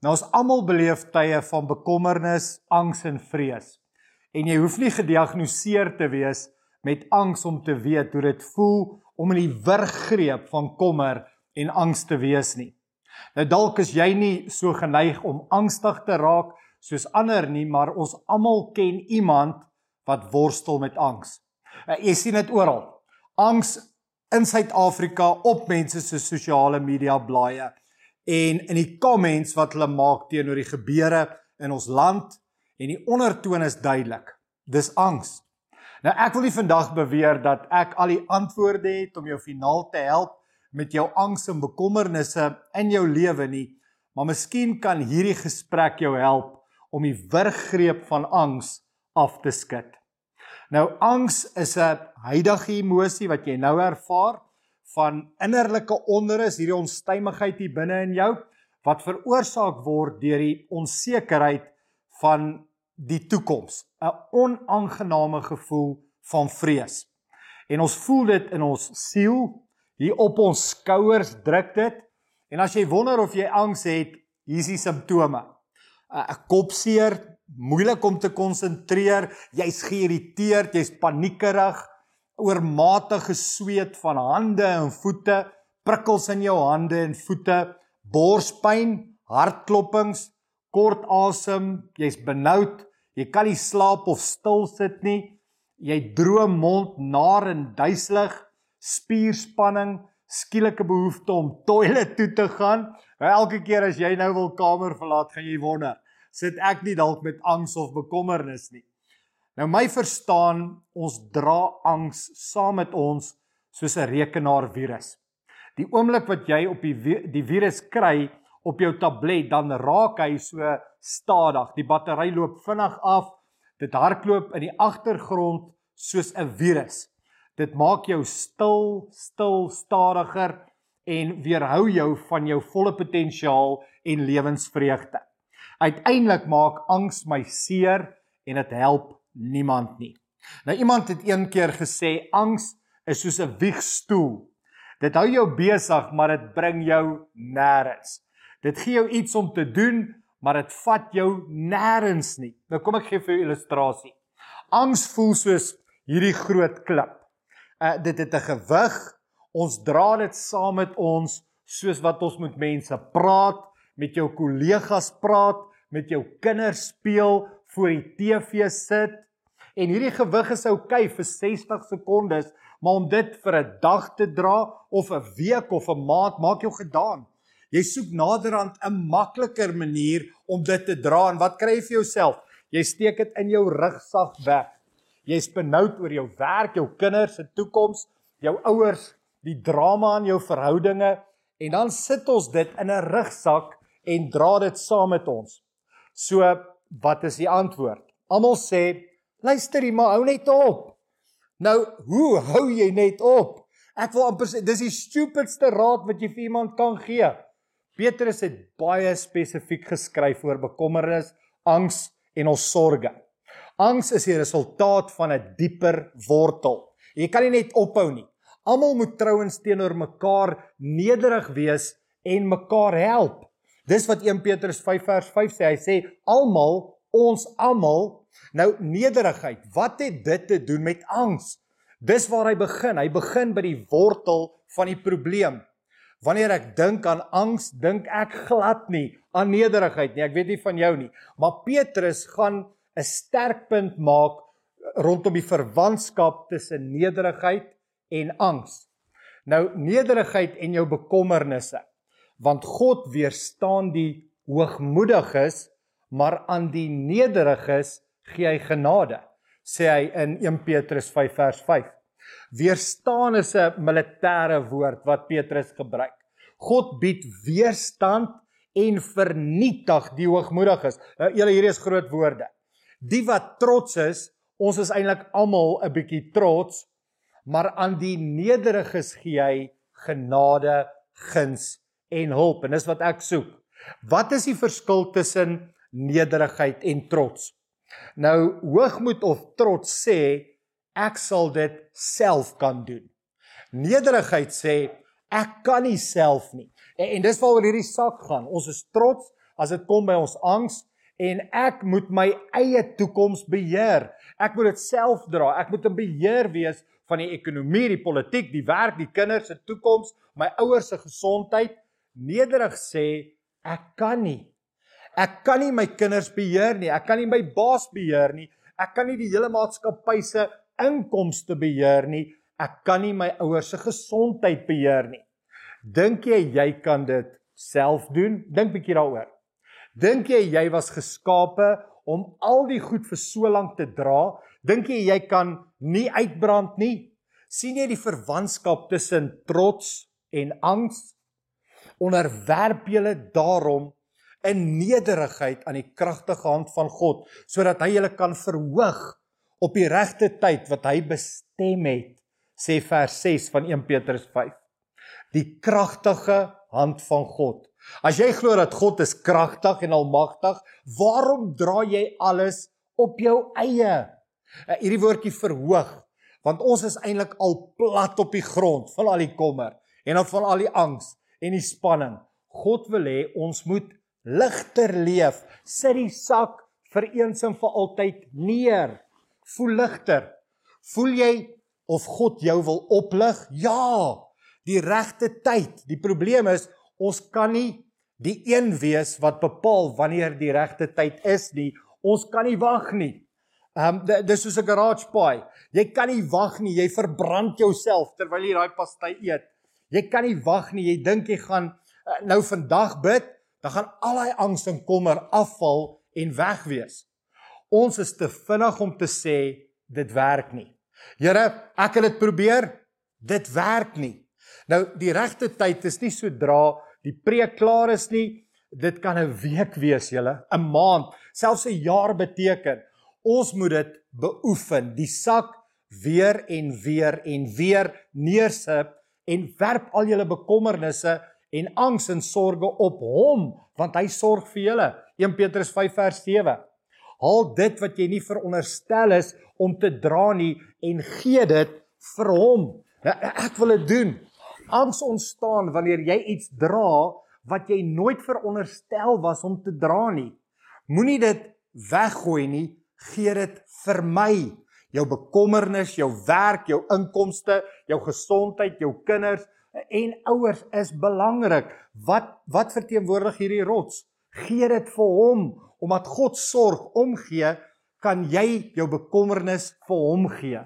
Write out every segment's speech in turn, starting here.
Nou ons almal beleef tye van bekommernis, angs en vrees. En jy hoef nie gediagnoseer te wees met angs om te weet hoe dit voel om in die wurggreep van kommer en angs te wees nie. Nou dalk is jy nie so geneig om angstig te raak soos ander nie, maar ons almal ken iemand wat worstel met angs. Uh, jy sien dit oral. Angs in Suid-Afrika op mense se sosiale media blaaie en in die comments wat hulle maak teenoor die gebeure in ons land en die ondertoon is duidelik. Dis angs. Nou ek wil nie vandag beweer dat ek al die antwoorde het om jou finaal te help met jou angs en bekommernisse in jou lewe nie, maar miskien kan hierdie gesprek jou help om die wurggreep van angs af te skud. Nou angs is 'n huidige emosie wat jy nou ervaar van innerlike onrus, hierdie onstuimigheid hier binne in jou wat veroorsaak word deur die onsekerheid van die toekoms, 'n onaangename gevoel van vrees. En ons voel dit in ons siel, hier op ons skouers druk dit. En as jy wonder of jy angs het, hier is die simptome. 'n Kopseer, moeilik om te konsentreer, jy's geïrriteerd, jy's paniekerig, oormatige sweet van hande en voete, prikkels in jou hande en voete, borspyn, hartklopings, kort asem, jy's benoud, jy kan nie slaap of stil sit nie. Jy droom mond naar en duiselig, spierspanning, skielike behoefte om toilet toe te gaan. Elke keer as jy nou wil kamer verlaat, gaan jy wonder, sit ek nie dalk met angs of bekommernis nie. Nou my verstaan, ons dra angs saam met ons soos 'n rekenaarvirus. Die oomblik wat jy op die die virus kry op jou tablet, dan raak hy so stadig. Die battery loop vinnig af. Dit hardloop in die agtergrond soos 'n virus. Dit maak jou stil, stil, stadiger en weerhou jou van jou volle potensiaal en lewensvreugde. Uiteindelik maak angs my seer en dit help niemand nie. Nou iemand het een keer gesê angs is soos 'n wiegstoel. Dit hou jou besig, maar dit bring jou nêrens. Dit gee jou iets om te doen, maar dit vat jou nêrens nie. Nou kom ek gee vir 'n illustrasie. Angs voel soos hierdie groot klip. Uh dit het 'n gewig. Ons dra dit saam met ons soos wat ons met mense praat, met jou kollegas praat, met jou kinders speel, voor die TV sit en hierdie gewig is oukei okay vir 60 sekondes, maar om dit vir 'n dag te dra of 'n week of 'n maand maak jou gedaan. Jy soek naderhand 'n makliker manier om dit te dra en wat kry jy vir jouself? Jy steek dit in jou rugsak weg. Jy's benoud oor jou werk, jou kinders se toekoms, jou ouers, die drama in jou verhoudinge en dan sit ons dit in 'n rugsak en dra dit saam met ons. So wat is die antwoord? Almal sê, luister jy maar hou net op. Nou, hoe hou jy net op? Ek wil amper sê dis die stupidste raad wat jy vir iemand kan gee. Petrus het baie spesifiek geskryf oor bekommernis, angs en ons sorges. Angs is die resultaat van 'n dieper wortel. Jy kan nie net ophou nie. Almal moet trouens teenoor mekaar nederig wees en mekaar help. Dis wat 1 Petrus 5 vers 5 sê. Hy sê almal, ons almal, nou nederigheid. Wat het dit te doen met angs? Dis waar hy begin. Hy begin by die wortel van die probleem. Wanneer ek dink aan angs, dink ek glad nie aan nederigheid nie. Ek weet nie van jou nie, maar Petrus gaan 'n sterk punt maak rondom die verwantskap tussen nederigheid en angs. Nou nederigheid en jou bekommernisse. Want God weerstaan die hoogmoediges, maar aan die nederiges gee hy genade, sê hy in 1 Petrus 5 vers 5. Weerstaan is 'n militêre woord wat Petrus gebruik. God bied weerstand en vernietig die hoogmoediges. Nou, julle hierdie is groot woorde. Die wat trots is, ons is eintlik almal 'n bietjie trots, maar aan die nederiges gee hy genade, guns en hulp en dis wat ek soek. Wat is die verskil tussen nederigheid en trots? Nou hoogmoed of trots sê ek sal dit self kan doen. Nederigheid sê ek kan nie self nie. En, en dis waaroor hierdie saak gaan. Ons is trots as dit kom by ons angs en ek moet my eie toekoms beheer. Ek moet dit self dra. Ek moet in beheer wees van die ekonomie, die politiek, die werk, die kinders se toekoms, my ouers se gesondheid. Nederig sê ek kan nie. Ek kan nie my kinders beheer nie. Ek kan nie my baas beheer nie. Ek kan nie die hele maatskappy se inkomste beheer nie. Ek kan nie my ouers se gesondheid beheer nie. Dink jy jy kan dit self doen? Dink bietjie daaroor. Dink jy jy was geskape om al die goed vir so lank te dra? Dink jy jy kan nie uitbrand nie? sien jy die verwantskap tussen trots en angs? Onderwerp julle daarom in nederigheid aan die kragtige hand van God sodat hy julle kan verhoog op die regte tyd wat hy bestem het sê vers 6 van 1 Petrus 5 die kragtige hand van God. As jy glo dat God is kragtig en almagtig waarom dra jy alles op jou eie? Uh, hierdie woordjie verhoog want ons is eintlik al plat op die grond van al die kommer en van al die angs en die spanning God wil hê ons moet ligter leef. Sit die sak vir eens en vir altyd neer. Voel ligter. Voel jy of God jou wil oplig? Ja. Die regte tyd. Die probleem is ons kan nie die een wees wat bepaal wanneer die regte tyd is nie. Ons kan nie wag nie. Ehm um, dis soos 'n garage paai. Jy kan nie wag nie. Jy verbrand jouself terwyl jy daai pastai eet. Jy kan nie wag nie. Jy dink jy gaan uh, nou vandag bid dan gaan al daai angs en kommer afval en weg wees. Ons is te vinnig om te sê dit werk nie. Here, ek het dit probeer, dit werk nie. Nou die regte tyd is nie sodra die preek klaar is nie. Dit kan 'n week wees, julle, 'n maand, selfs 'n jaar beteken. Ons moet dit beoefen, die sak weer en weer en weer neersit en werp al julle bekommernisse en angs en sorges op hom want hy sorg vir julle. 1 Petrus 5 vers 7 haal dit wat jy nie veronderstel is om te dra nie en gee dit vir hom. Nou, ek wil dit doen. Angs ontstaan wanneer jy iets dra wat jy nooit veronderstel was om te dra nie. Moenie dit weggooi nie. Gee dit vir my jou bekommernis jou werk jou inkomste jou gesondheid jou kinders en ouers is belangrik. Wat wat verteenwoordig hierdie rots? Gee dit vir hom omdat God sorg omgee, kan jy jou bekommernis vir hom gee.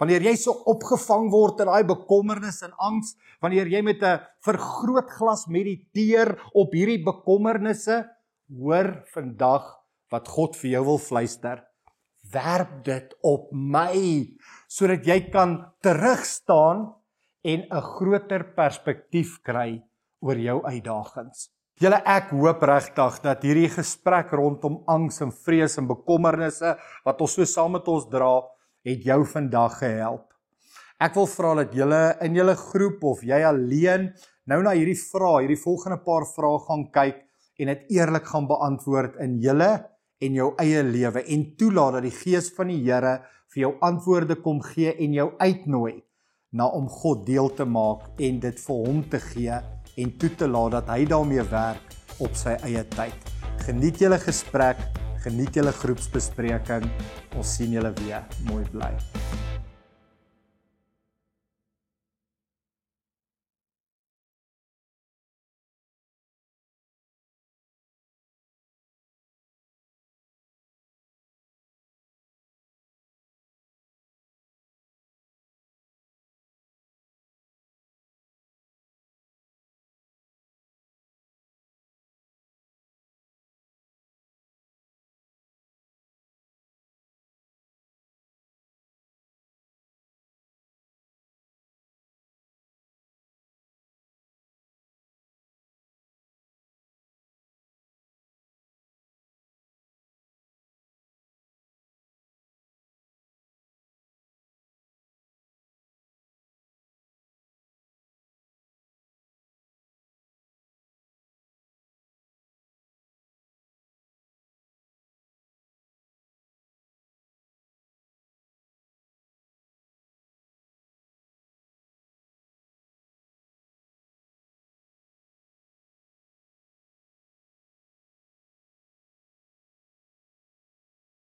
Wanneer jy so opgevang word in daai bekommernis en angs, wanneer jy met 'n vergrootglas mediteer op hierdie bekommernisse, hoor vandag wat God vir jou wil fluister. Werp dit op my sodat jy kan terugstaan en 'n groter perspektief kry oor jou uitdagings. Julle ek hoop regtig dat hierdie gesprek rondom angs en vrees en bekommernisse wat ons so saam met ons dra, het jou vandag gehelp. Ek wil vra dat julle in julle groep of jy alleen nou na hierdie vrae, hierdie volgende paar vrae gaan kyk en dit eerlik gaan beantwoord in julle en jou eie lewe en toelaat dat die gees van die Here vir jou antwoorde kom gee en jou uitnooi na om God deel te maak en dit vir hom te gee en toe te laat dat hy daarmee werk op sy eie tyd. Geniet julle gesprek, geniet julle groepsbespreking. Ons sien julle weer. Mooi bly.